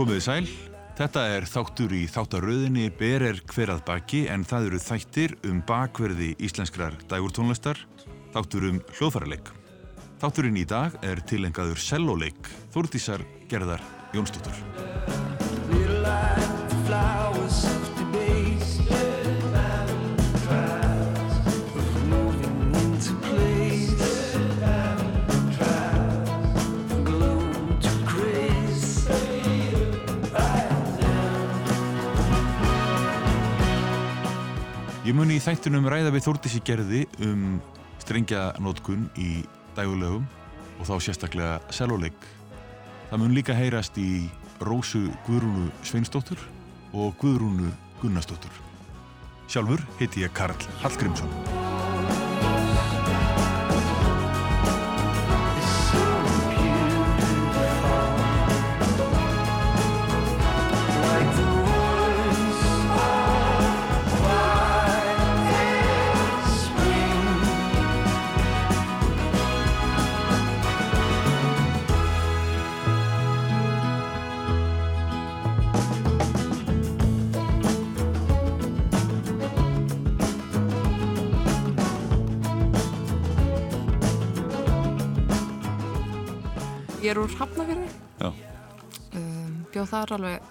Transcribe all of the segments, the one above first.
Komiði sæl, þetta er þáttur í þáttaröðinni Ber er hverað baki en það eru þættir um bakverði íslenskrar dægurtónlistar, þáttur um hljóðfærarleik. Þátturinn í dag er tilengaður selloleik Þúrtísar Gerðar Jónsdóttur. Ég muni í þættunum ræða við Þúrtísi Gerði um strengjanótkun í dægulegum og þá sérstaklega selloleik. Það mun líka heyrast í Rósu Guðrúnu Sveinsdóttur og Guðrúnu Gunnarsdóttur. Sjálfur heiti ég Karl Hallgrímsson. Er úr Hafnafjörði. Um, bjóð þar alveg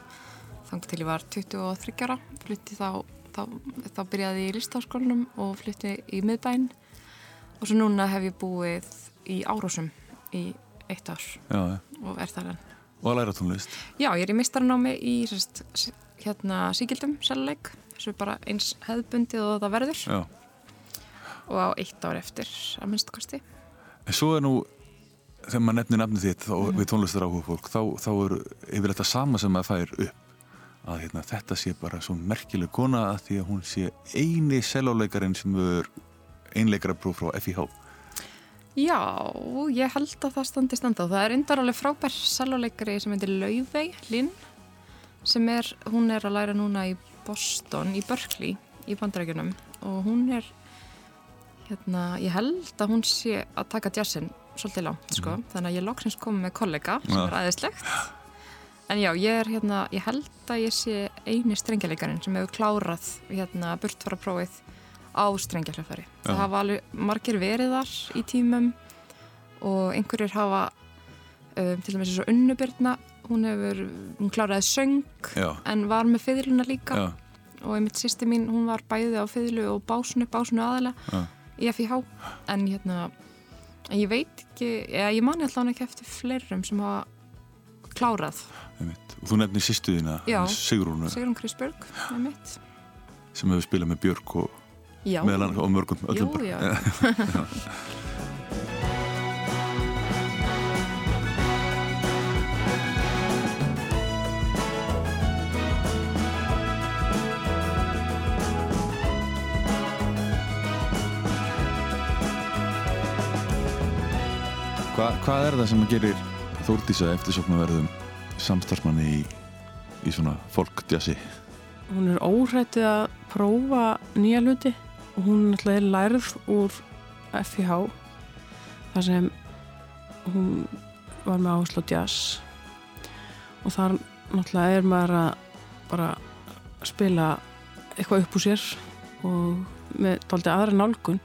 þangt til ég var 23 ára. Flutti þá, þá, þá byrjaði ég í listaháskólanum og flutti í miðbæn. Og svo núna hef ég búið í Árósum í eitt ár Já, og er þar enn. og að læra tónlist. Já, ég er í mistarannámi í sérst, hérna síkildum, selleik. Þessu er bara eins hefðbundið og það verður. Já. Og á eitt ár eftir að minnstu kosti. En svo er nú, þegar maður nefnir nafnið þitt og við tónlistar áhuga fólk, þá, þá er yfir þetta sama sem maður fær upp. Að hérna, þetta sé bara svo merkileg kona að því að hún sé eini seljáleikarinn sem er einleikara próf frá FIH. Já, ég held að það standi standa og það er undar alveg frábær selvoleikari sem heitir Laufey Linn sem er, hún er að læra núna í Boston, í Berkeley í bandarækjunum og hún er hérna, ég held að hún sé að taka jazzin svolítið langt, sko, þannig að ég loksins kom með kollega sem Já. er aðeinslegt en já, ég er hérna, ég held að ég sé eini strengjaleikarin sem hefur klárað hérna burtfara prófið á strengjalöfari. Já. Það hafa alveg margir verið þar í tímum og einhverjir hafa um, til dæmis eins og Unnubirna hún hefur, hún kláraði söng Já, en var með fiðluna líka. Já, og einmitt sýsti mín, hún var bæði á fiðlu og básunu, básunu aðalega í FIH en hérna ég veit ekki, eða ég mani alltaf ekki eftir fleirum sem hafa klárað. Þú nefnir sýstuðina, Já. Sigrúnu, Sigrun Krisberg, einmitt. Sem hefur spilað með Björk og og mörgum öllum Jú, já. Hva, hvað er það sem gerir Þórdísa eftirsoknaverðum samstarfsmanni í, í svona folkdjassi? Hún er óhrættið að prófa nýja hluti og hún er lærð úr FIH þar sem hún var með áherslu á jazz og þar náttúrulega er maður að bara spila eitthvað upp úr sér og með dálítið aðra nálgun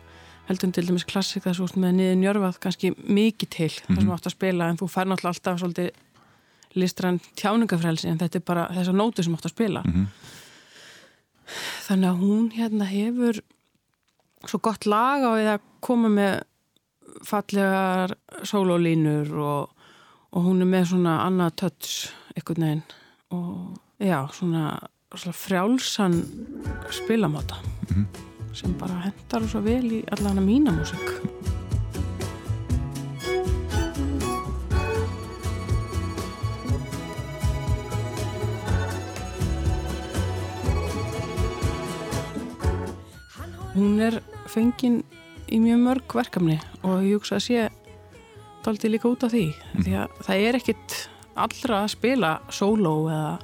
heldur en til dæmis klassik þess að með niður njörfað kannski mikið til þar sem Mhm. átt að spila en þú fær náttúrulega alltaf svolítið listræn tjáningafrelsi en þetta er bara þessar nótu sem átt að spila Mm -hmm. þannig að hún hérna hefur svo gott lag á því að koma með fallegar sólólínur og, og hún er með svona annað töts einhvern veginn og já, svona, svona frjálsan spilamáta Mhm. Sem bara hendar svo vel í allan að mína músik Hún er fengin í mjög mörg verkefni og ég hugsa að sé daldi líka út af því því að það er ekkit allra að spila sóló eða,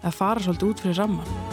eða fara svolítið út fyrir ramman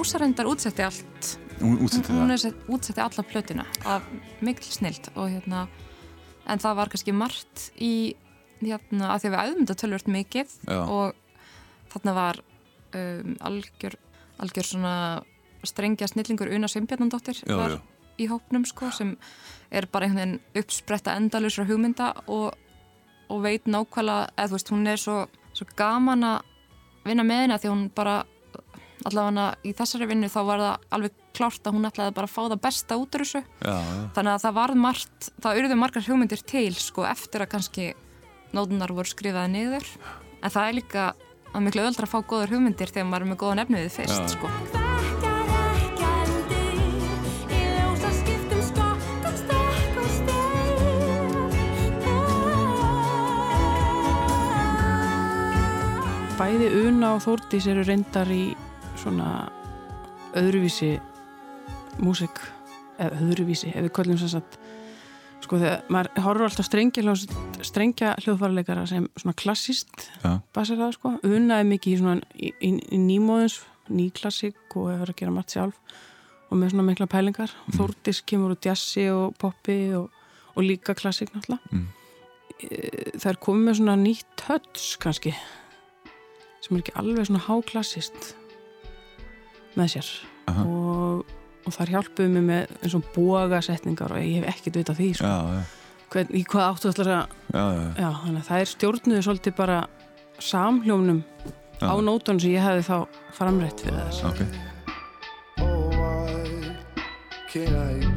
Rósarendar útsetti allt Hún útsetti hún það. sett- útsetti alla plötuna af mikil snilt og hérna en það var kannski margt í hérna að því að við æfum þetta tölvört mikið Já. og þarna var um, algjör, algjör svona strengja snillingur Una Sveinbjarnandóttir Já, var já. í hópnum sko sem er bara einhvern veginn uppspretta endalusra hugmynda og, og veit nákvæmlega eða þú veist hún er svo, svo gaman að vinna með henni af því að hún bara allavega í þessari vinnu þá var það alveg klárt að hún ætlaði bara að fá það besta út úr þessu Já, já. þannig að það varð margt, það urðu margar hugmyndir til sko eftir að kannski nótunar voru skrifaði niður en það er líka að miklu öðvöldra að fá góðar hugmyndir þegar maður er með góðan efniðið fyrst Já. sko. Steg. Bæði Una og Þórdís eru reyndar í svona öðruvísi músik eða öðruvísi, ef við köllum sem sagt sko þegar maður horfur alltaf strengja, strengja hljóðfæraleikara sem svona klassist Já. basir það sko, Una er mikið í svona í, í, í nýmóðins, nýklassik og hefur að gera margt sjálf og með svona mikla pælingar, Þórdís kemur úr jazzi og poppi og, og líka klassik náttúrulega. Mm. Það er komið með svona nýtt touch kannski sem er ekki alveg svona háklassist með sér og, og þar hjálpuðu mig með eins og bógasetningar og ég hef ekkert vitað því sko. Já, já. Hvern, í hvað áttu ætlar að Já, já. já, þannig að það er stjórnuðu svolítið bara samhljómnum Já. á nótunum sem ég hefði þá framrætt fyrir þess Ok. Oh, why can't I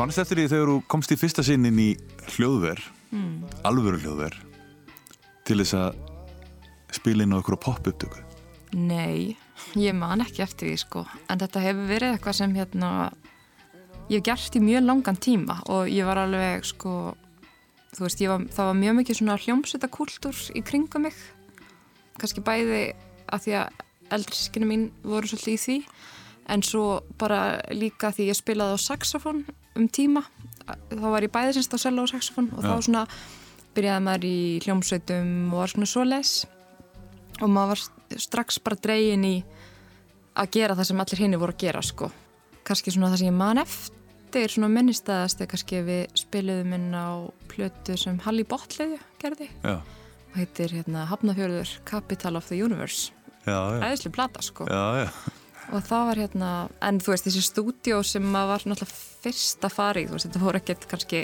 Mannst eftir því þegar þú komst í fyrsta sinn inn í hljóðver, Mm. alvöru hljóðver, til þess að spila inn á okkur pop-upptöku. Nei, ég man ekki eftir því sko en þetta hefur verið eitthvað sem hérna ég hef gert í mjög langan tíma og ég var alveg sko þú veist, var, það var mjög mikið svona hljómsveitakúltúr í kringum mig kannski bæði að því að eldri sískinu mín voru svolítið í því en svo bara líka því ég spilaði á saxofón um tíma þá var ég bæði semst á cello og saxofón og Já. þá svona byrjaði maður í hljómsveitum og var svona svoleiðis og maður var strax bara dregin í að gera það sem allir hinni voru að gera sko. kannski svona það sem ég man eftir svona minnistæðast er kannski við spiluðum inn á plötu sem Halli Bottleiðu gerði Já, og heitir hérna Hafnafjörður Capital of the Universe æðislega plata sko Já, já. Og það var hérna, en þú veist þessi stúdíó sem maður var náttúrulega fyrst að fara í þú veist þetta voru ekkert kannski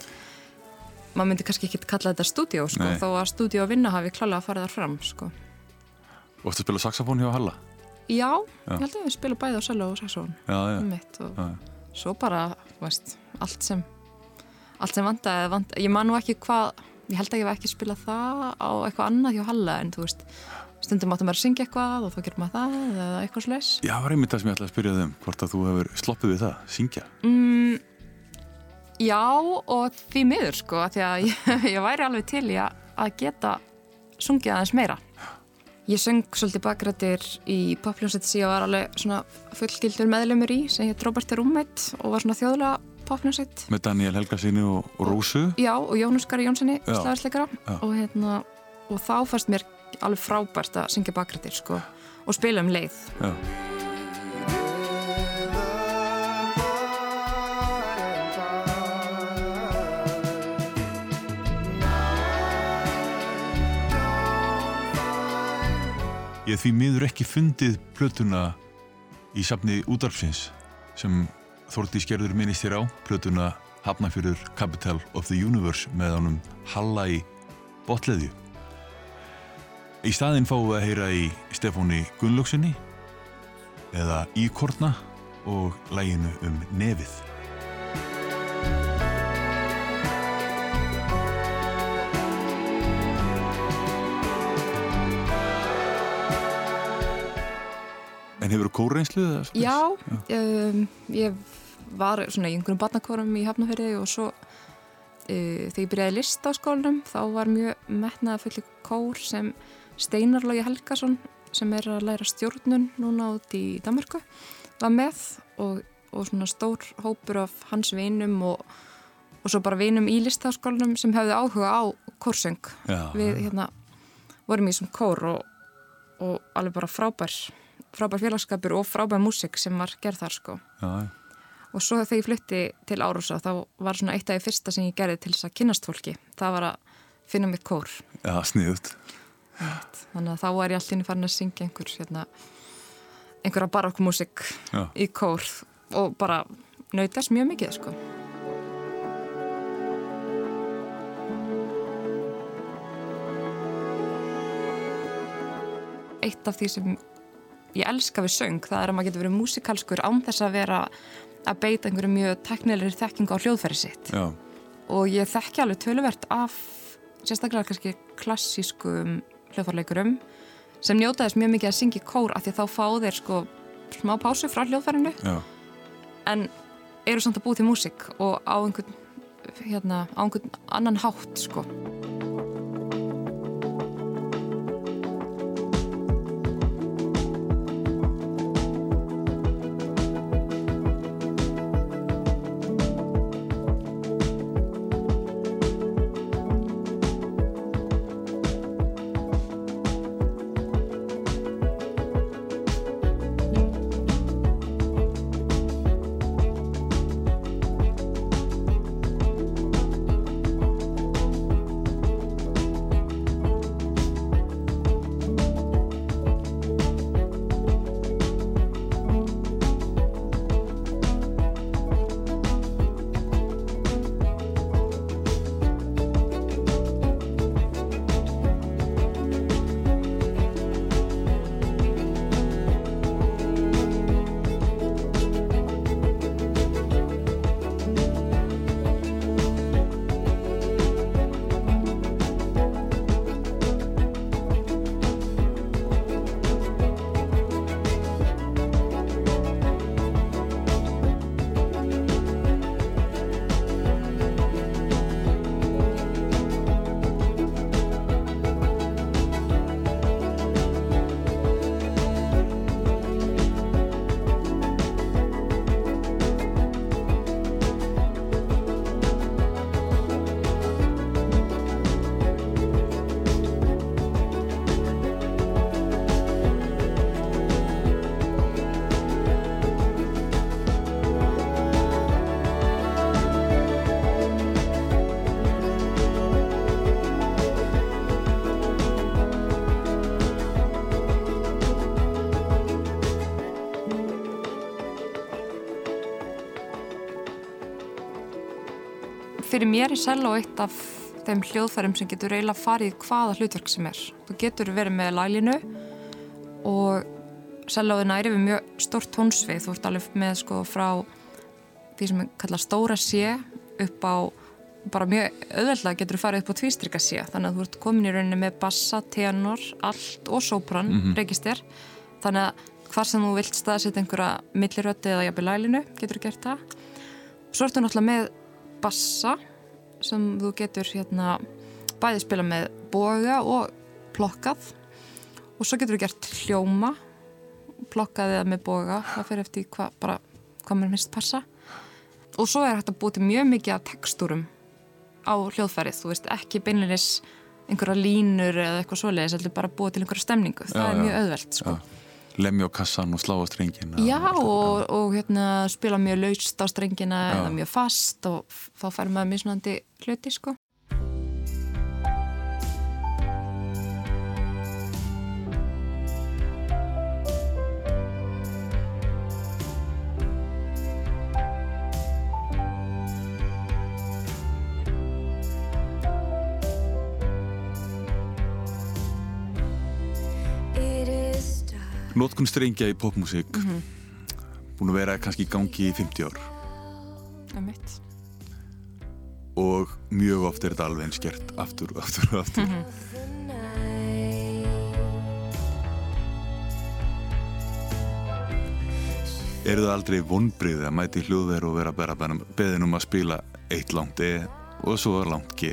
maður myndi kannski ekkert kalla þetta stúdíó sko, Nei. þó að stúdíó að vinna hafi klálega að fara þar fram sko. Og þú spila saxofón hjá Halla? Já, Já. ég held að við spilum bæði á cello og saxofón Já, já. um mitt og já. svo bara, veist, allt sem allt sem vandaði, vand, ég man nú ekki hvað, ég held að ég var ekki að spila það á eitthvað annað hjá Halla en þú veist, stundum áttum að syngja eitthvað og þá gerir maður það eða eitthvað slags Já, var einmitt það sem ég ætlaði að spyrja þig um, hvort að þú hefur sloppið við það, syngja. mm, Já og því miður sko, því að ég, ég væri alveg til í að, geta sungið aðeins meira Ég söng svolítið bakrættir í popljónsett sem ég var alveg svona fullgildur meðlumur í sem ég Roberti Rúmætt og var svona þjóðlega popljónsett. Með Daniel Helgasinni og, Rósu. Já, og Jónus Gari Jónssoni, og, hérna, og þá fannst mér alveg frábært að syngja bakrættir sko og spila um leið. Já. Ég því miður ekki fundið plötuna í safni útarpsins sem Þórti Skerður minnist þér á, plötuna Hafnafjörður Capital of the Universe með honum Halla í botleðju. Í staðinn fáum við að heyra í Stefáni Gunnlaugsinni eða Íkorna og læginu um nefið. En hefur þú kórreynslu? eða svoleiðis? Já, um, ég var svona í einhverjum barnakórum í Hafnafjörði og svo uh, þegar ég byrjaði í listaskólanum þá var mjög metnaða fulli kór sem Steinar Lógi Helgason sem er að læra stjórnun núna út í Danmarku var með og, og svona stór hópur af hans vinum og, og svo bara vinum í listaskólanum sem hefði áhuga á kórsöng Já, við hérna vorum í svona kór og, og alveg bara frábær frábær félagskapur og frábær músik sem var gerð þar sko. Já, og svo þegar ég flutti til Árósa þá var svona eitt af því fyrsta sem ég gerði til þess að kynnast fólki. Það var að finna mitt kór. Já, sniðut. Þannig að þá var ég alltaf farin að syngja einhver hérna, einhverja barokkmúsik Já. í kór og bara nautast mjög mikið sko. Eitt af því sem ég elska við söng, það er að maður getur verið músikalskur án þess að vera að beita einhverju mjög teknilegri þekkingu á hljóðfæri sitt. Já, og ég þekki alveg töluvert af sérstaklega kannski klassískum hljóðfærleikurum sem njótaðist mjög mikið að syngja í kór af því að þá fá þeir sko smá pásu frá hljóðfærinu en eru samt að búið til músík og á einhvern, hérna, á einhvern annan hátt sko. Fyrir mér er selló eitt af þeim hljóðfærum sem getur eiginlega farið í hvaða hlutverk sem er. Þú getur verið með lælinu og sellóði næri við mjög stórt tónsvið. Þú ert alveg með sko frá því sem kalla stóra sé upp á bara mjög auðveldlega getur þú farið upp á tvístrykka sé. Þannig að þú ert komin í rauninni með bassa, tenor, allt og sopran, mm register. Þannig að hvar sem þú vilt staðsetja einhverja millirötti eða jafnvel lælinu getur þú gert það. Svo ertu náttúrulega með bassa sem þú getur hérna bæði spila með boga og plokkað. Og svo getur við gert hljóma plokkaði það með boga. Það fyrir eftir hvað bara hvað mér minnst passa. Og svo er hægt að búið til mjög mikið af tekstúrum á hljóðfærið, þú veist, ekki beinlinis einhverja línur eða eitthvað svoleiðis heldur bara búið til einhverja stemningu, það Já, er já. mjög auðvelt sko. Lemja á kassan og slá á strengin Já, og, og hérna, spila mjög laust á strengina Já. eða mjög fast og þá fær maður mismunandi hluti, sko. Nótkun strengja í popmusík Mhm. búin að vera kannski í gangi í 50 ár Það er mitt. og mjög oft er þetta alveg eins gert aftur og aftur og aftur. The night. eru það aldrei vonbriði að mæti í hljóðver og vera bara beðin um að spila eitt langt E og svo langt G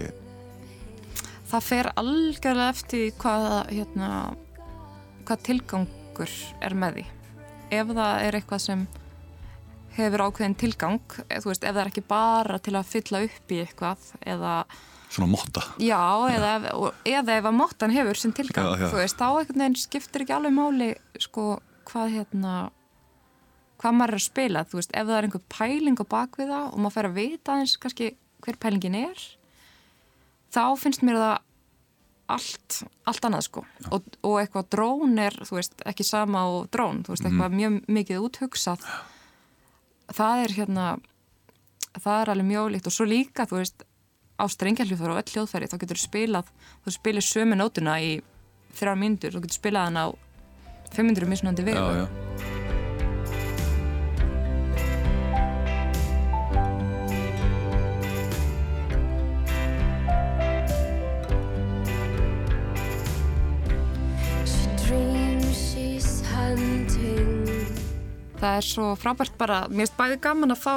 Það fer algjörlega eftir hvað, hérna, hvað tilgangur er með því. Ef það er eitthvað sem hefur ákveðin tilgang, eh, þú veist, ef það er ekki bara til að fylla upp í eitthvað eða, svona motta já, eða, og- eða ef að mottan hefur sinn tilgang, Já, já. þú veist, þá einhvern veginn skiptir ekki alveg máli, sko, hvað hérna, hvað maður er að spila, þú veist, ef það er einhver pæling á bakvið það og maður fer að vita eins kannski hver pælingin er, þá finnst mér það allt, allt annað sko. Og, og eitthvað drón er, þú veist, ekki sama og drón, þú veist, eitthvað mjög mikið úthugsað. Það er hérna það er alveg mjög líkt og svo líka, þú veist á strengjarhljóðfæri og öll hljóðfæri þá getur spilað, þú spilir sömu nótuna í þrjár mínútur, þú getur spilað hann á 500 mismunandi vegu það er svo frábært bara, mér finnst bæði gaman að fá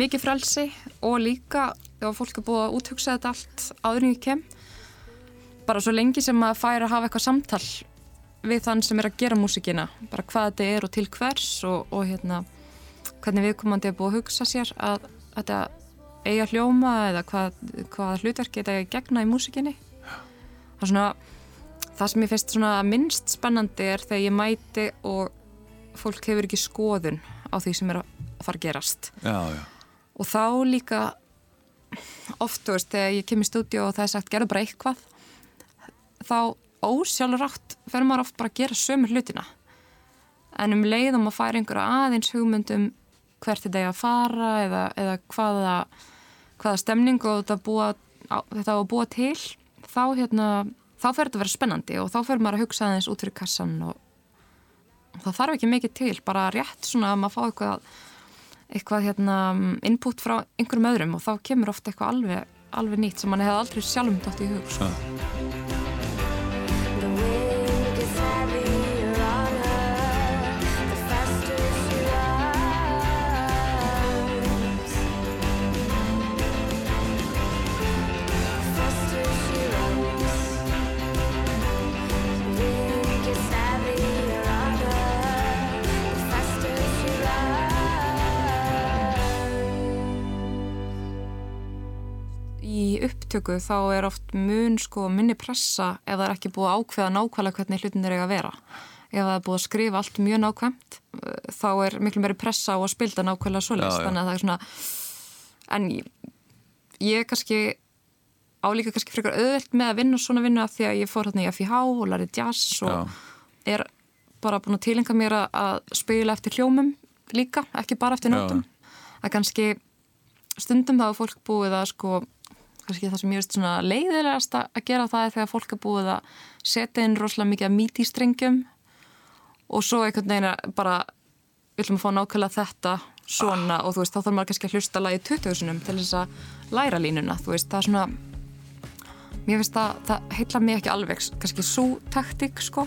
mikið frelsi og líka ef fólk er búið að úthugsa þetta allt áður en ég kem. Bara svo lengi sem maður fær að hafa eitthvað samtal við þann sem er að gera músikina bara hvað þetta er og til hvers og, og hérna hvernig viðkomandi er búið að hugsa sér að þetta eiga hljóma eða hvað, hvað hlutverk geta að gegna í músikinni það er svona það sem ég finnst svona minnst spennandi er þegar ég mæti og fólk hefur ekki skoðun á því sem er að fara að gerast já, já. og þá líka oft, þú veist, þegar ég kem í stúdíu og það er sagt, gerðu bara eitthvað þá ósjálfur átt fer maður oft bara að gera sömu hlutina en um leiðum að færa einhverja aðeins hugmyndum hvert þetta er að fara eða, eða hvaða hvaða stemning og þetta, búa, að búa til þá hérna, þá fer þetta að vera spennandi og þá fer maður að hugsa aðeins út fyrir kassan og það þarf ekki mikið til, bara rétt svona að maður fá eitthvað eitthvað hérna input frá einhverjum öðrum og þá kemur ofta eitthvað alveg, alveg nýtt sem mann hefði aldrei sjálfum dótt í hug sko. Í upptöku þá er oft mun sko minni pressa ef það er ekki búið að ákveða nákvæmlega hvernig hlutin er eiga að vera. Ef það er búið að skrifa allt mjög nákvæmt eh, þá er miklu meiri pressa á að spilda nákvæmlega já. Þannig að það er svona, en ég, ég kannski álíka kannski frekar auðvelt með að vinna svona vinnu af því að ég fór hérna í FIH og lærið jazz og Já. er bara búin að tilenga mér að- spila eftir hljómum líka, ekki bara eftir nótum. Að kannski stundum þá er fólk búið að sko, kannski það sem ég veist svona leiðilegast að gera það er þegar fólk er búið að setja inn rosalega mikið að míti strengjum og svo einhvern veginn bara við ætlum að fá nákvæmlega þetta svona og þú veist, þá þarf maður kannski að hlusta lagi 20 sinum til þess að læra línuna, þú veist, það er svona mér finnst að það heilla mig ekki alveg kannski svo taktik, sko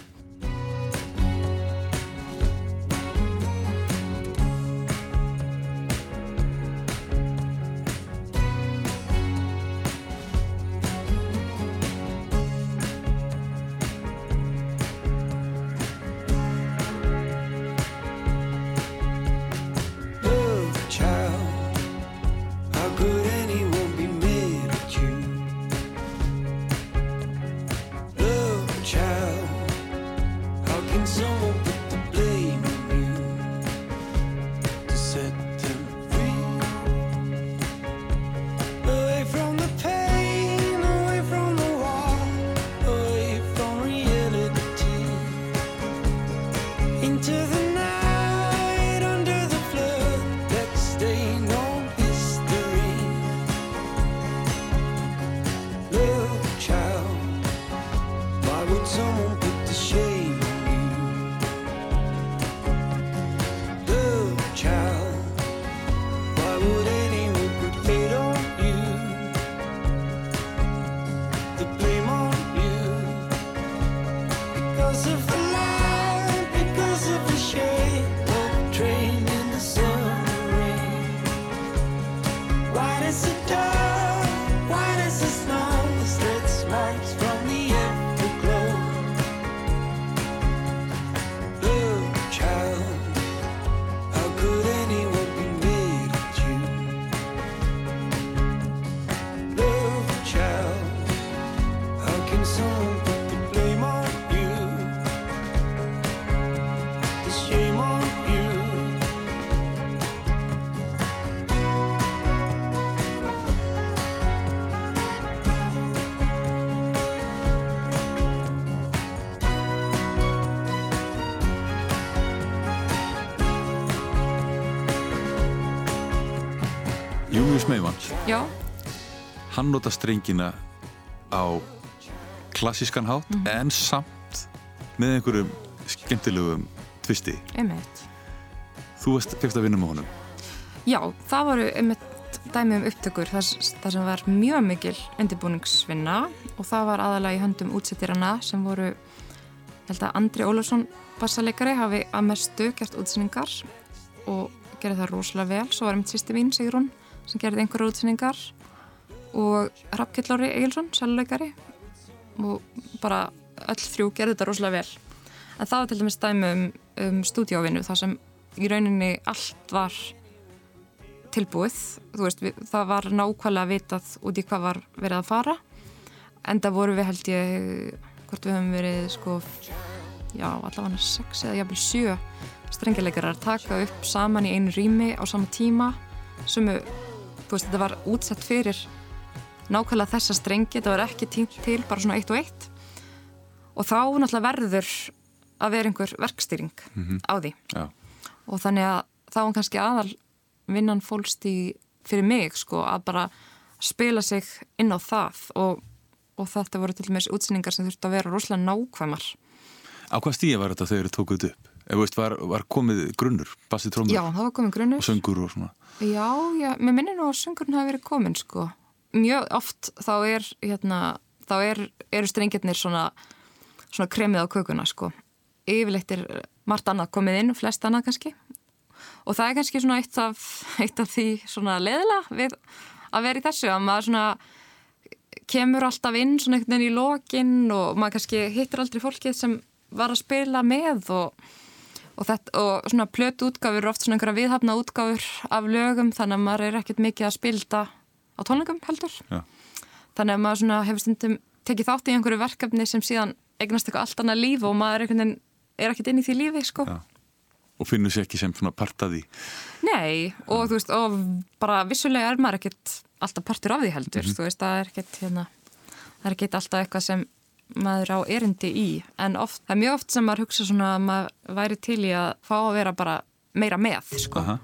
hann nota strengina á klassískan hátt Mhm. en samt með einhverjum skemmtilegum tvisti. einmitt. Þú fyrst að vinna með honum. Já, það voru einmitt dæmi um upptökur þar, þar sem var mjög mikil undirbúningsvinna og það var aðalega í höndum útsettirana sem voru held að Andri Ólafsson bassaleikari hafi að mestu gert útsendingar og gerði það rosalega vel svo var einmitt sýsti mín, Sigrún sem gerði einhverjar útsendingar og Rappkjellóri Egilson, sæluleikari og bara öll þrjú gerði þetta rosalega vel. En það var til dæmis dæmi um, um stúdíóvinnu þar sem í rauninni allt var tilbúið, þú veist, við, það var nákvæmlega vitað út í hvað var verið að fara. En það voru við held ég hvort við höfum verið sko já, allavega sex eða jafnvel sjö strengjuleikarar að taka upp saman í einu rými á sama tíma. Sem, þú veist, þetta var útsett fyrir nákvæmlega þessa strengi, þetta var ekki tínt til bara svona eitt og eitt og þá náttúrulega verður að vera einhver verkstýring á því Já. og þannig að þá var kannski aðal vinnan fólst í fyrir mig sko að bara spila sig inn á það og, og þetta voru til dæmis útsýningar sem þurftu að vera rosalega nákvæmar Á hvað stíði var þetta þau tókuð þetta upp? Ef þú veist, var, var komið grunnur, bassi trómur Já, það var komin grunnur og söngur og svona. Já, já, mér minnir nú að söngurinn hafi verið komin sko. Mjög oft þá er hérna, þá er, eru strengirnir svona, svona kremið á kökuna sko. Yfirleitt er margt annað komið inn, flest annað kannski og það er kannski svona eitt af, eitt af því svona leðilega við að vera í þessu að maður svona kemur alltaf inn svona einhvern veginn í lokin og maður kannski hittir aldrei fólkið sem var að spila með og og, þetta, og svona plötu útgáfur eru oft svona einhverja viðhafna útgáfur af lögum þannig að maður er ekkert mikið að spilda á tónleikum heldur Já. þannig að maður svona hefur stundum tekið þátt í einhverju verkefni sem síðan eignast eitthvað allt annað líf og maður er, er ekkert inn í því lífi sko. Og finnur sér ekki sem partaði. Nei, og veist, og bara vissulega er maður ekkert alltaf partur af því heldur, þú veist, það er ekkert hérna, það er ekkert alltaf eitthvað sem maður á erindi í, en oft, það er mjög oft sem maður hugsa svona að maður væri til í að fá að vera bara meira með, sko. Aha.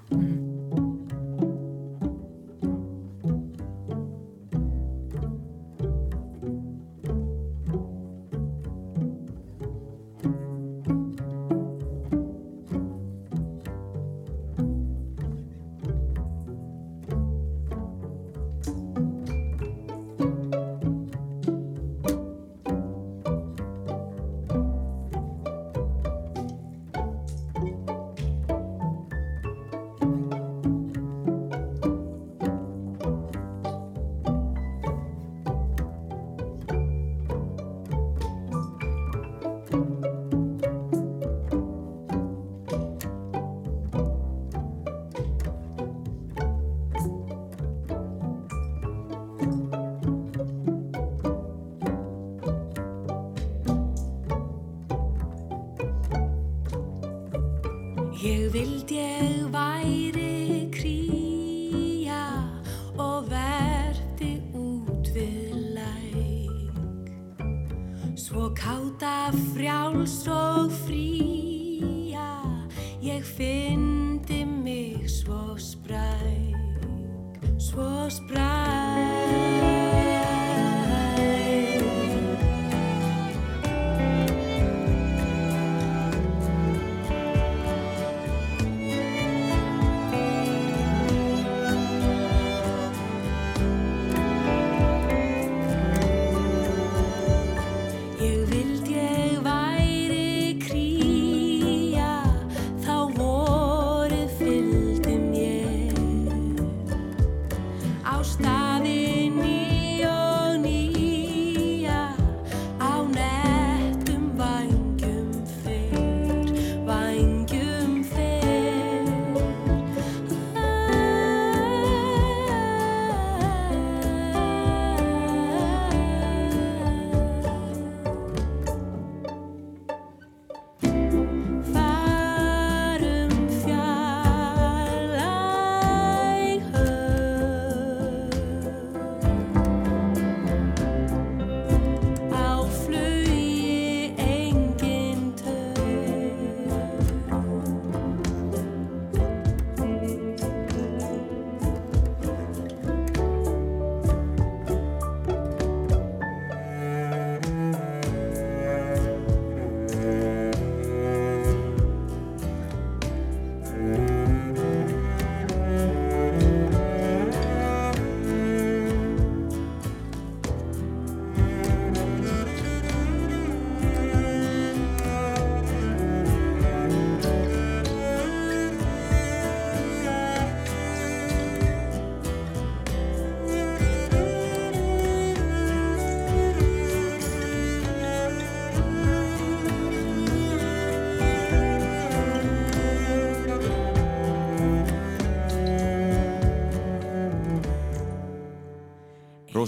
Svo spræk.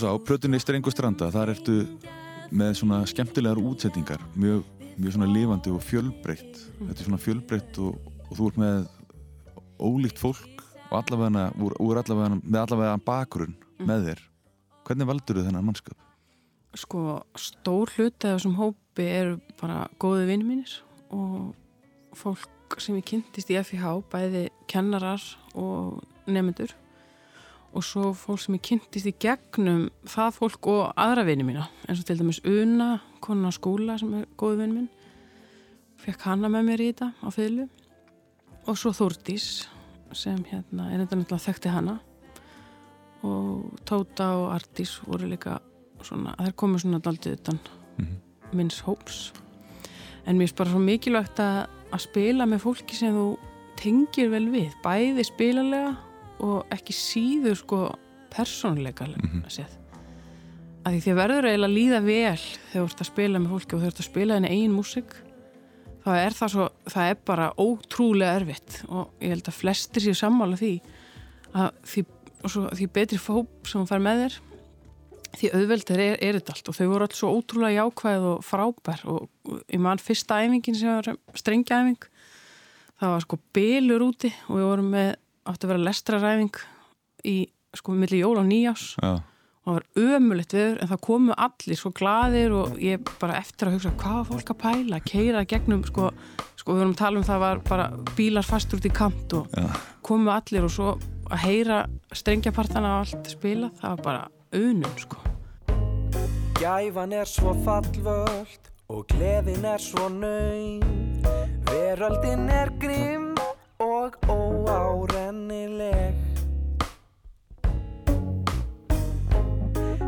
Rósa, á plötunni Strengu stranda, þar ertu með svona skemmtilegar útsettingar mjög, mjög svona lifandi og fjölbreytt. Þetta er svona fjölbreytt og, og þú ert með ólíkt fólk og allavega, úr, úr allavega með allavega bakgrunn með þér. Hvernig valdur þau þennan mannskap? Sko, stór hluti af þessum hópi eru bara góði vinn mínir og fólk sem ég kynntist í FIH, bæði kennarar og nefnendur og svo fólk sem ég kynntist í gegnum það fólk og aðra vini mína. Eins og til dæmis Una, konan á skóla sem er góði vinn minn fekk hana með mér í þetta á fylgu og svo Þórdís sem hérna er þetta náttúrulega þekkti hana. Og Tóta og Artís voru líka svona, þær komu svona daldið utan Mhm. minns hóps. En mér finnst bara svo mikilvægt að, að spila með fólki sem þú tengir vel við, bæði spilalega og ekki síður sko persónuleika Mhm. séð að því þið verður eiginlega að líða vel þegar þú ert að spila með fólki og þú ert að spila þenni eigin músík þá er það svo, það er bara ótrúlega erfitt og ég held að flestir séu sammála því að því, svo, því betri fóp sem hún fær með þér því auðveldir er, er þetta allt og þau voru alls svo ótrúlega jákvæð og frábær og og ég man fyrsta æfingin sem var strengjaæfing það var sko bylur úti og við vorum með átti að vera lestraræfing í sko milli jól og nýjás Já, og það var ömulegt viður en það komu allir svo glaðir og ég bara eftir að hugsa hvað var fólk að pæla, keira gegnum sko, sko við vorum að tala um það var bara bílar fastur út í kant og já, komu allir og svo að heyra strengjapartana og allt spila það var bara unum sko. Gæfan er svo fallvöld og gleðin er svo naum. Veröldin er grimm og óárennileg.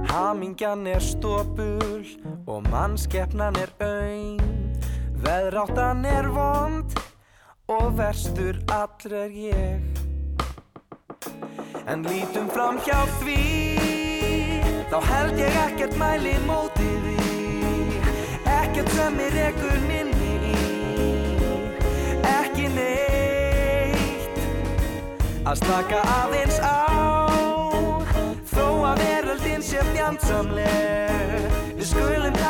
Hamingjan er stópul og mannskeppnan er auðn Veðráttan er vond og verstur allr er ég. En lítum fram hjá því Þá held ég ekkert mæli móti því. Ekkert sem er ekkur minni Að slaka aðeins á. Þó að veröldin sé fjandsamleg Við skulum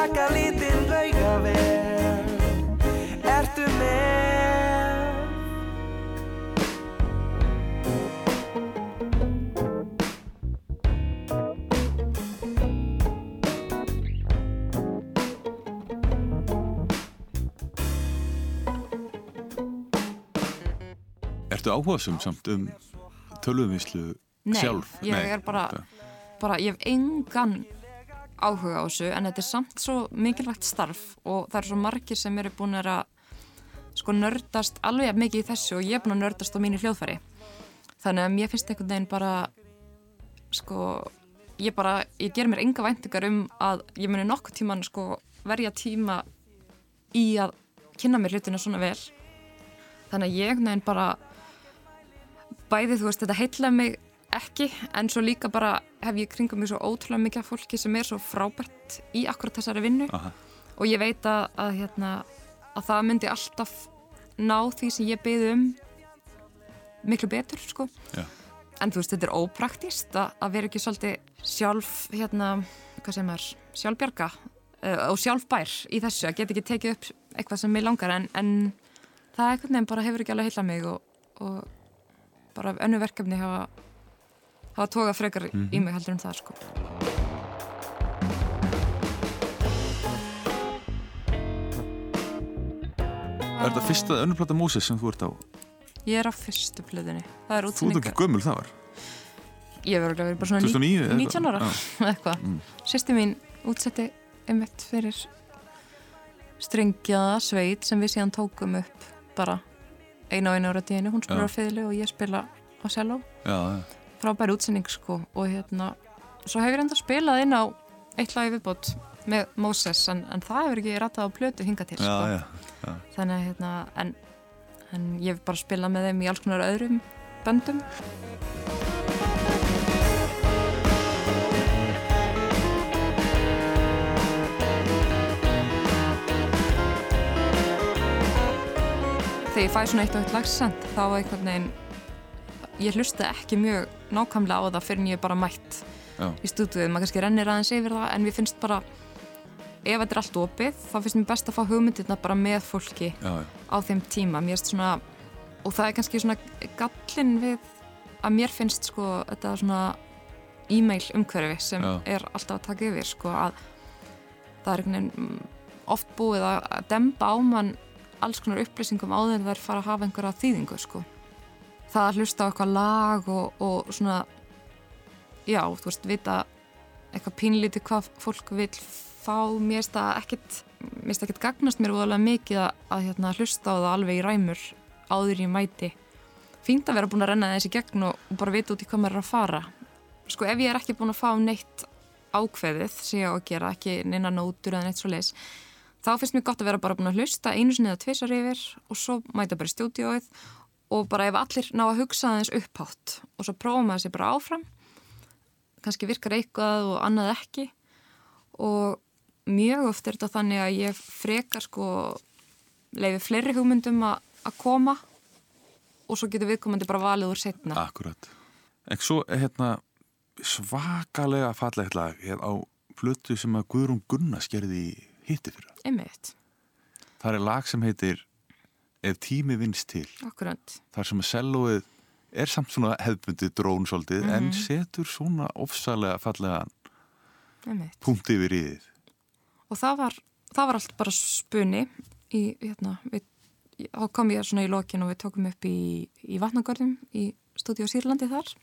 Ertu áhugasum samt um tölvumislu Nei, sjálf? ég er bara, bara, ég hef engan áhuga á þessu en þetta er samt svo mikilvægt starf og það eru svo margir sem eru búin að sko nördast alveg mikið í þessu og ég er búin að nördast á mínu hljóðfæri þannig að mér finnst einhvern veginn bara sko ég bara, ég ger mér enga væntingar um að ég muni nokkuð tíman sko verja tíma í að kynna mér hlutina svona vel þannig að ég einhvern veginn bara bæði þú veist þetta heitla mig ekki en svo líka bara hef ég kringum mig svo ótrúlega mikið af fólki sem er svo frábært í akkurat þessari vinnu Aha. og ég veit að, að, hérna, að það myndi alltaf ná því sem ég byði um miklu betur sko Já. en þú veist þetta er ópraktist að, að vera ekki svolítið sjálf hérna, hvað sem er, sjálfbjarga uh, og sjálfbær í þessu að geta ekki tekið upp eitthvað sem mig langar en, en það er einhvern veginn bara hefur ekki alveg heila mig og, og bara önnu verkefni hafa hafa tókað frekar í mig heldur en það sko Er þetta fyrsta önnurplata Móses sem þú ert á? Ég er á fyrstu plöðinni Það er Þú ert ekki gömul það var? Ég verður að vera bara svona 2009 eða 19 ára? Já. eitthvað. Mm. Sýsti mín útsetti einmitt fyrir strengjaða sveit sem við síðan tókum upp bara einu á einu ára tíðinu. Hún spila Já. á fiðlu og ég spila á cello. Já, já. Frábæri útsending sko og hérna svo hefur ég enda spilað inn á eitt lagi viðbót með Moses en, en það hefur ekki ratað á plötu hinga til Já, sko. já. Þannig að hérna en, en ég hef bara spilað með þeim í alls konar öðrum böndum. Þegar ég fæ svona eitt og eitt lagsend þá einhvern veginn ég hlusta ekki mjög nákvæmlega á það fyrir en ég er bara mætt Já. í stúdíuð, maður kannski rennir aðeins yfir það en mér finnst bara ef þetta er allt opið, þá finnst mér best að fá hugmyndirna bara með fólki Já, á þeim tíma svona, og það er kannski svona gallin við að mér finnst sko þetta svona e-mail umhverfi sem Já. er alltaf að taka yfir sko að það er einhvern veginn oft búið að demba á mann alls konar upplýsingum áður en þær fara að hafa einhverja þýðingu sko. Það að hlusta á eitthvað lag og, og svona já, þú veist, vita eitthvað pínlítið hvað fólk vil fá, mér finnst það ekkit mér finnst ekkit gagnast mér úðalega mikið að, að hérna, hlusta á það alveg í ræmur áður í mæti. Fínt að vera búin að renna þessi gegn og, og bara vita út í hvað maður er að fara. Sko ef ég er ekki búin að fá neitt ákveðið sem ég á að gera, ekki neina nótur eða neitt svo leis þá finnst mér gott að vera bara búin að hlusta einu sinni eða tvisar yfir og svo mæta bara í stúdíóið og bara ef allir ná að hugsa aðeins upphátt og svo prófa maður sér bara áfram kannski virkar eitthvað og annað ekki og mjög oft er þetta þannig að ég frekar sko leifi fleiri hugmyndum að koma og svo getur viðkomandi bara valið úr setna Akkurat. En svo hérna svakalega lag hérna á plötu sem að Guðrún Gunna skerði í hitti fyrir. einmitt, Það er lag sem heitir Ef tími vinst til. akkurat þar sem að sellóið er samt svona hefðbundið drón svolítið en Mhm. setur svona ofsalega fallega punkt yfir í þið. og það var, það var allt bara spunni í, hérna, við, þá kom ég svona í lokin og við tókum upp í, í vatnagörðum í stúdíu Sýrlandi þar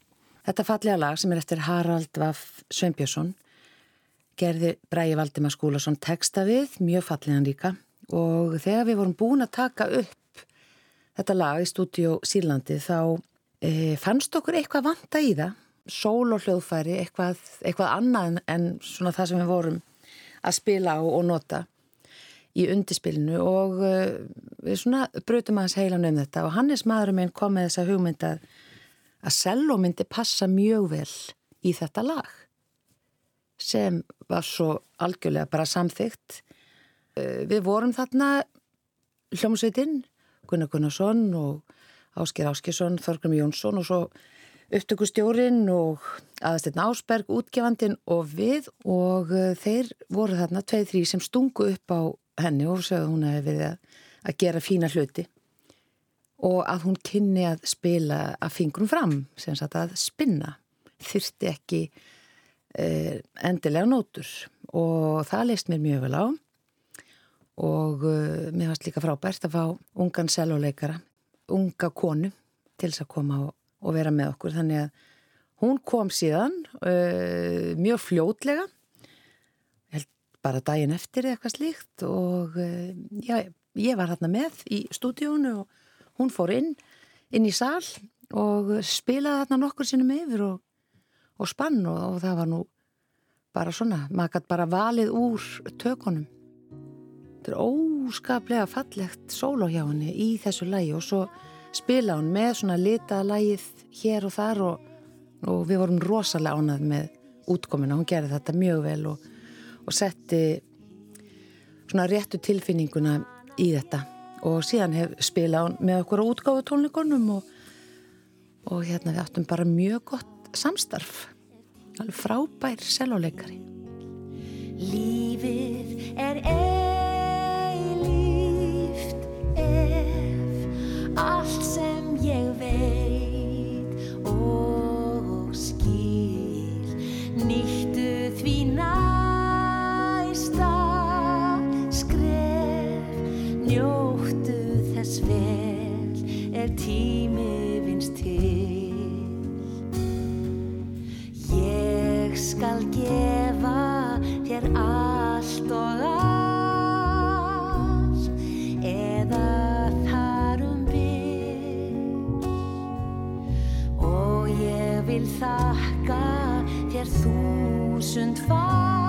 Þetta fallega lag sem er eftir Harald Vaff Sveinbjörnsson gerði Bræði Valdimar Skúlason texta við, mjög fallegan líka. Og þegar við vorum búin að taka upp þetta lag í stúdíu Sýrlandi þá e, fannst okkur eitthvað vanta í það? Sól og hljóðfæri, eitthvað, eitthvað annað en, svona það sem við vorum að spila á og nota í undirspilinu. Og uh, við svona brutum aðeins heilan um þetta. Og Hannes maðurinn minn kom með þessa hugmynd að að selló myndi passa mjög vel í þetta lag sem var svo algjörlega bara samþygt. Eh, Við vorum þarna hljómsveitin, Gunnar Gunnarsson og Ásker Áskesson, Þorgrum Jónsson og svo upptökustjórin og aðastinn Ásberg, útgefandin og við. Og eh, þeir voru þarna tveið þrý sem stungu upp á henni og sögðu hún hefði verið að, að gera fína hluti. Og að hún kynni að spila að fingrum fram, sem sagt að spinna, þyrti ekki endilega nótur og það leist mér mjög vel á. Og eh, mér fannst líka frábært að fá ungan selvoleikara, unga konu til þess að koma og, vera með okkur. Þannig að hún kom síðan uh, mjög fljótlega. Bara daginn eftir eitthvað slíkt og uh, já, ég var hérna með í stúdíónu og hún fór inn inn í sal og spilaði þarna nokkur sinnum yfir og, og spann og, og það var nú bara svona, maður gætt bara valið úr tökunum. Þetta er óskaplega fallegt sóló hjá henni í þessu lægi og svo spila hún með svona litaða lægið hér og þar og, og við vorum rosalega ánað með útkomuna, hún gerði þetta mjög vel og, og setti svona réttu tilfinninguna í þetta. Og síðan hef spilað hún með okkur á útgáfu tónleikonum og, og hérna við áttum bara mjög gott samstarf alveg frábær selóleikari Lífið er eilíft þakka þér þúsund fall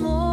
More.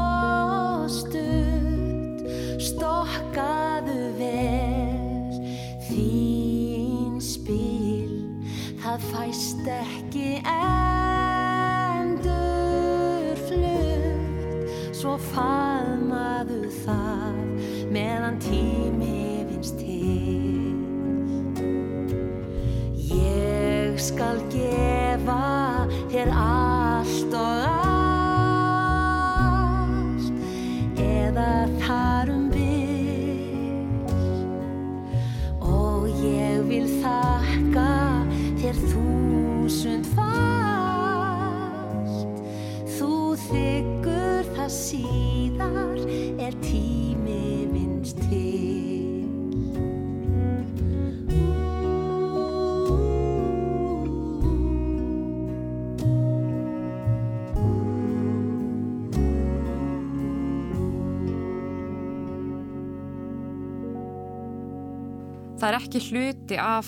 Ekki hluti af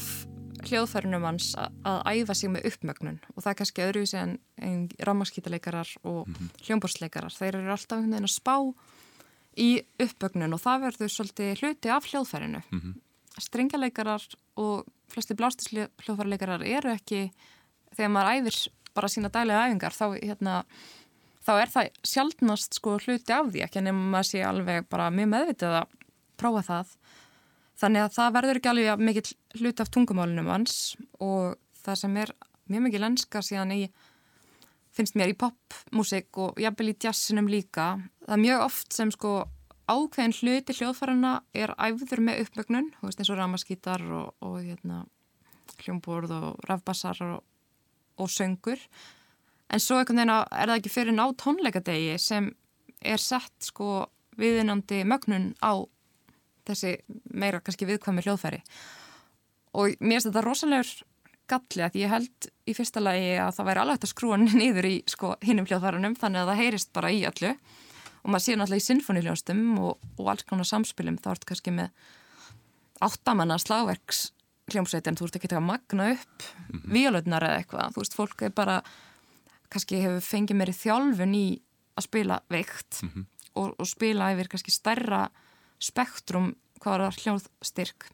hljóðfærunum hans að, að æfa sig með uppmögnun og það er kannski öðruvísi en, en rammarskítaleikarar og mm hljómborsleikarar. Þeir eru alltaf einhvern veginn að spá í uppmögnun og það verður svolítið hluti af hljóðfærinu. Mm -hmm. Strengjaleikarar og flesti blástishljóðfæraleikarar eru ekki, þegar maður æfir bara sína dælega æfingar, þá, hérna, þá er það sjaldnast sko hluti af því, ekki nema maður sé alveg bara mjög meðvitið að prófa það. Þannig að það verður ekki alveg mikill hlut af tungumálunum hans og það sem er mjög mikið lenska síðan í, finnst mér í popmusik og jafnvel í jazzinum líka. Það er mjög oft sem sko ákveðin hluti hljóðfærarna er æfður með uppmögnun, þú veist eins og ramaskítar og, og hérna, hljómborð og rafbassar og, og söngur. En svo einhvern veginn er það ekki fyrir ná tónleikadegi sem er sett sko viðinandi mögnun á þessi meira kannski viðkvæmi hljóðfæri. Og mér finnst þetta rosalegur galli að ég held í fyrsta lagi að það væri alveg hægt að skrúa niður í sko, hinnum hljóðfærunum þannig að það heyrist bara í öllu. Og maður sé náttúrulega í sinfoniljónstum og, og alls konar samspilum þá ertu kannski með áttamanna slagverks hljómsveitin, þú ert ekki að magna upp mm -hmm. eða eitthvað, þú veist, fólk er bara kannski hefur fengið meiri þjálfun í að spila veikt og, og spila yfir kannski stærra spektrum hvað er það hljóðstyrk.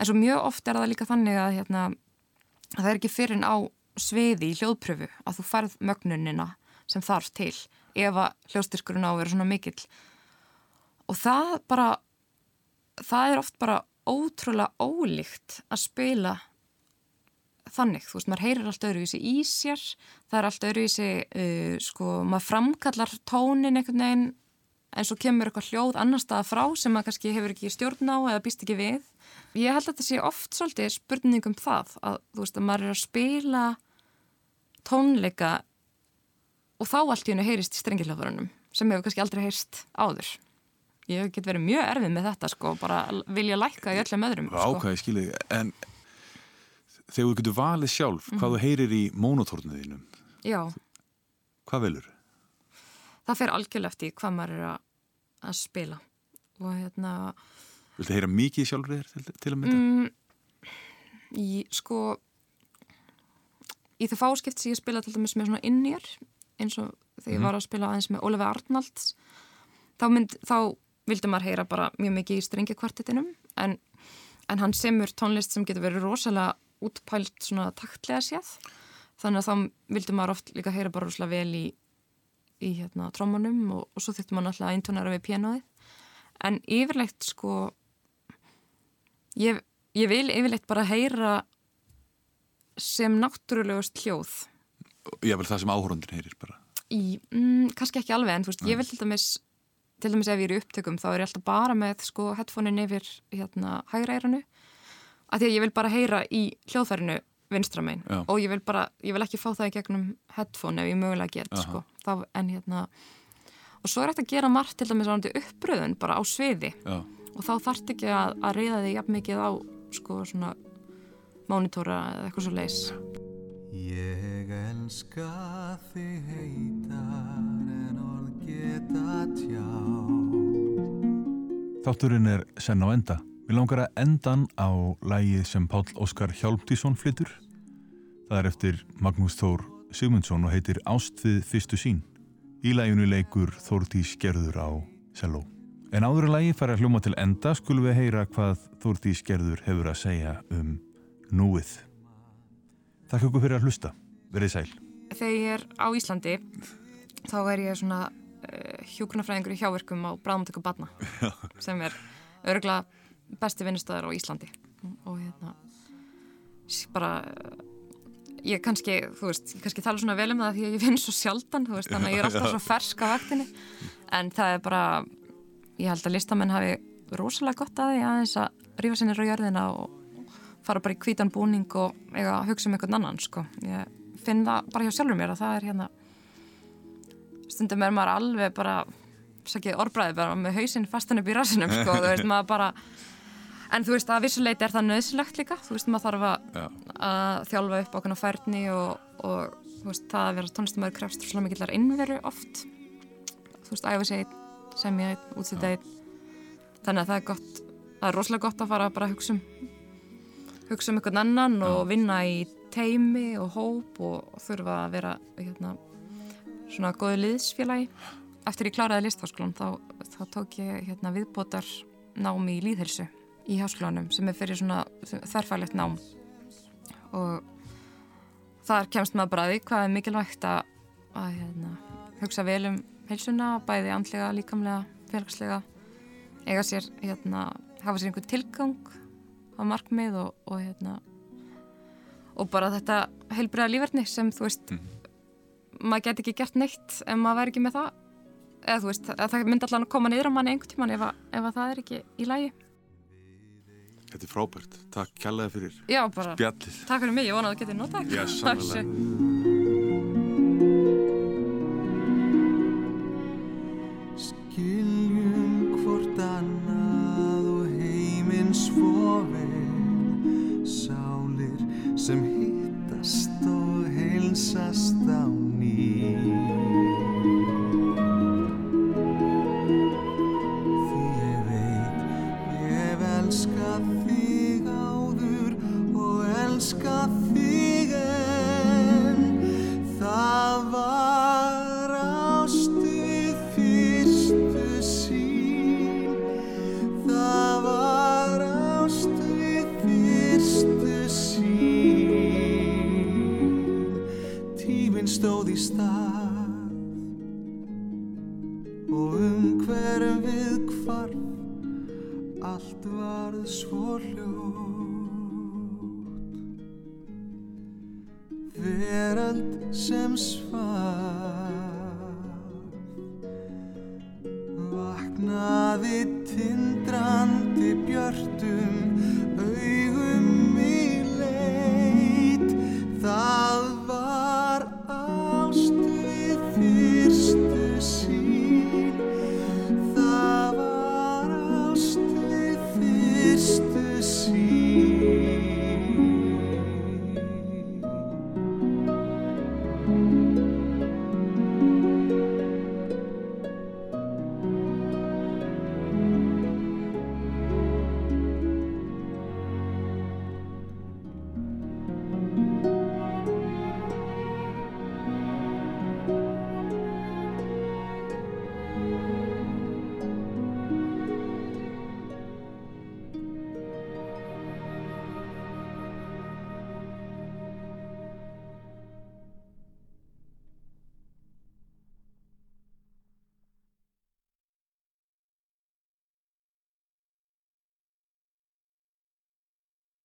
En svo mjög oft er það líka þannig að, hérna, að það er ekki fyrir en á sviði í hljóðpröfu að þú færð mögnunina sem þarf til ef að hljóðstyrkurinn á að vera svona mikill. Og það bara það er oft bara ótrúlega ólíkt að spila þannig, þú veist, maður heyrir allt öðruvísi í sér, það er allt öðruvísi uh, sko, maður framkallar tónin einhvern veginn en svo kemur eitthvað hljóð annar staða frá sem maður kannski hefur ekki stjórn á eða býst ekki við. Ég held að þetta sé oft svolítið spurning um það að þú veist að maður er að spila tónleika og þá allt í hennu heyrist í strengilhjóðurunum sem hefur kannski aldrei heyrst áður. Ég get verið mjög erfið með þetta sko, bara vilja lækka í öllum öðrum. Sko. Ákvæði, skilji, en þegar þú getur valið sjálf hvað þú heyrir í mónotórnuðinum, Já, hvað velur? Það fer algjörlega eftir hvað maður er að, að spila. Og hérna Viltu heyra mikið sjálfur þér til, til að mynda? mm, í, sko í það fáskipt sem ég spila til dæmis með svona innýjar eins og þegar ég var að spila aðeins með Oliver Arnalds þá, mynd, þá vildi maður heyra bara mjög mikið í strengjakvartetinum. En, en hann semur tónlist sem getur verið rosalega útpælt svona taktlega séð. Þannig að þá vildi maður oft líka heyra bara rosalega vel í, í hérna trómanum og, og svo þurfti maður alltaf að eintónara við pianoðið en yfirleitt sko ég, ég vil yfirleitt bara heyra sem náttúrulegust hljóð Ég vil það sem áhórundin heyrir bara. í, mm, kannski ekki alveg en þú veist, ég vil til dæmis til dæmis ef ég er í upptökum þá er ég alltaf bara með sko headphone-in yfir hérna hægra eiranu að því að ég vil bara heyra í hljóðfærinu vinstra megin Já. og ég vil bara, ég vil ekki fá það í gegnum headphone ef ég mögulega get Aha. sko, þá, en hérna og svo er þetta að gera margt til dæmis á uppröðun bara á sviði Já, og þá þarft ekki að, að reyða þig jafn mikið á sko svona mónitóra eða eitthvað svo leis Ég elska þig heitar en orð geta tjá Þátturinn er senn á enda. Við langar að endan á lægið sem Páll Óskar Hjálmtísson flyttur. Það er eftir Magnús Þór Sigmundsson og heitir Ást við fyrstu sín. Í læginu leikur Þórdís Gerður á Selló. En áður en lægi fara að hljóma til enda skulum við heyra hvað Þórdís Gerður hefur að segja um núið. Takk ykkur fyrir að hlusta. Verið sæl. þegar ég er á Íslandi þá er ég svona uh, hjúkunarfræðingur í hjáverkum á bráðumtöku badna sem er örgulega besti vinnustöðar á Íslandi og hérna bara ég kannski, þú veist, ég kannski tala svona vel um það því að ég vinn svo sjaldan, þú veist, þannig að ég er alltaf svo fersk á vaktinni en það er bara ég held að listamenn hafi rosalega gott að því aðeins að rífa sinni á jörðina og fara bara í hvítan búning og eiga að hugsa um einhvern annan sko. ég finn það bara hjá sjálfur mér að það er hérna stundum er maður alveg bara sakið orðbræði bara með hausinn fastan upp í rassinum sko, þú veist maður bara en þú veist að vissuleiti er það nöðsilegt líka. Þú veist maður þarf að, Já. að þjálfa upp okkur færni og, og veist það að vera tónlistamæður krefst svona mikillar innveru oft. Þú veist æfa sig semja einn þannig að það er gott það er rosalega gott að fara bara að hugsa um hugsa um einhvern annan og vinna í teimi og hóp og þurfa að vera hérna, svona góðu liðsfélagi. Eftir ég kláraði listháskólan þá, þá tók ég hérna, viðbótar námi í líðhelsu í háskólanum sem er fyrir svona þerfælegt nám. Og þar kemst maður bara því hvað er mikilvægt að, að hérna, hugsa vel um heilsuna, bæði andlega, líkamlega, félagslega eiga sér, hérna, hafa sér einhvern tilgang á markmið og, og hérna og bara þetta heilbriða lífverðni sem þú veist maður get ekki gert neitt ef maður væri ekki með það. Eða þú veist, að það myndi allan að koma niður á manni einhvern tíman ef, ef að það er ekki í lægi Þetta er frábært. Takk kjallaði fyrir Já, bara, bjallið. takk fyrir mig, ég vona að þú getur notað Já, sannarlega. Hvarf allt varð svo hljótt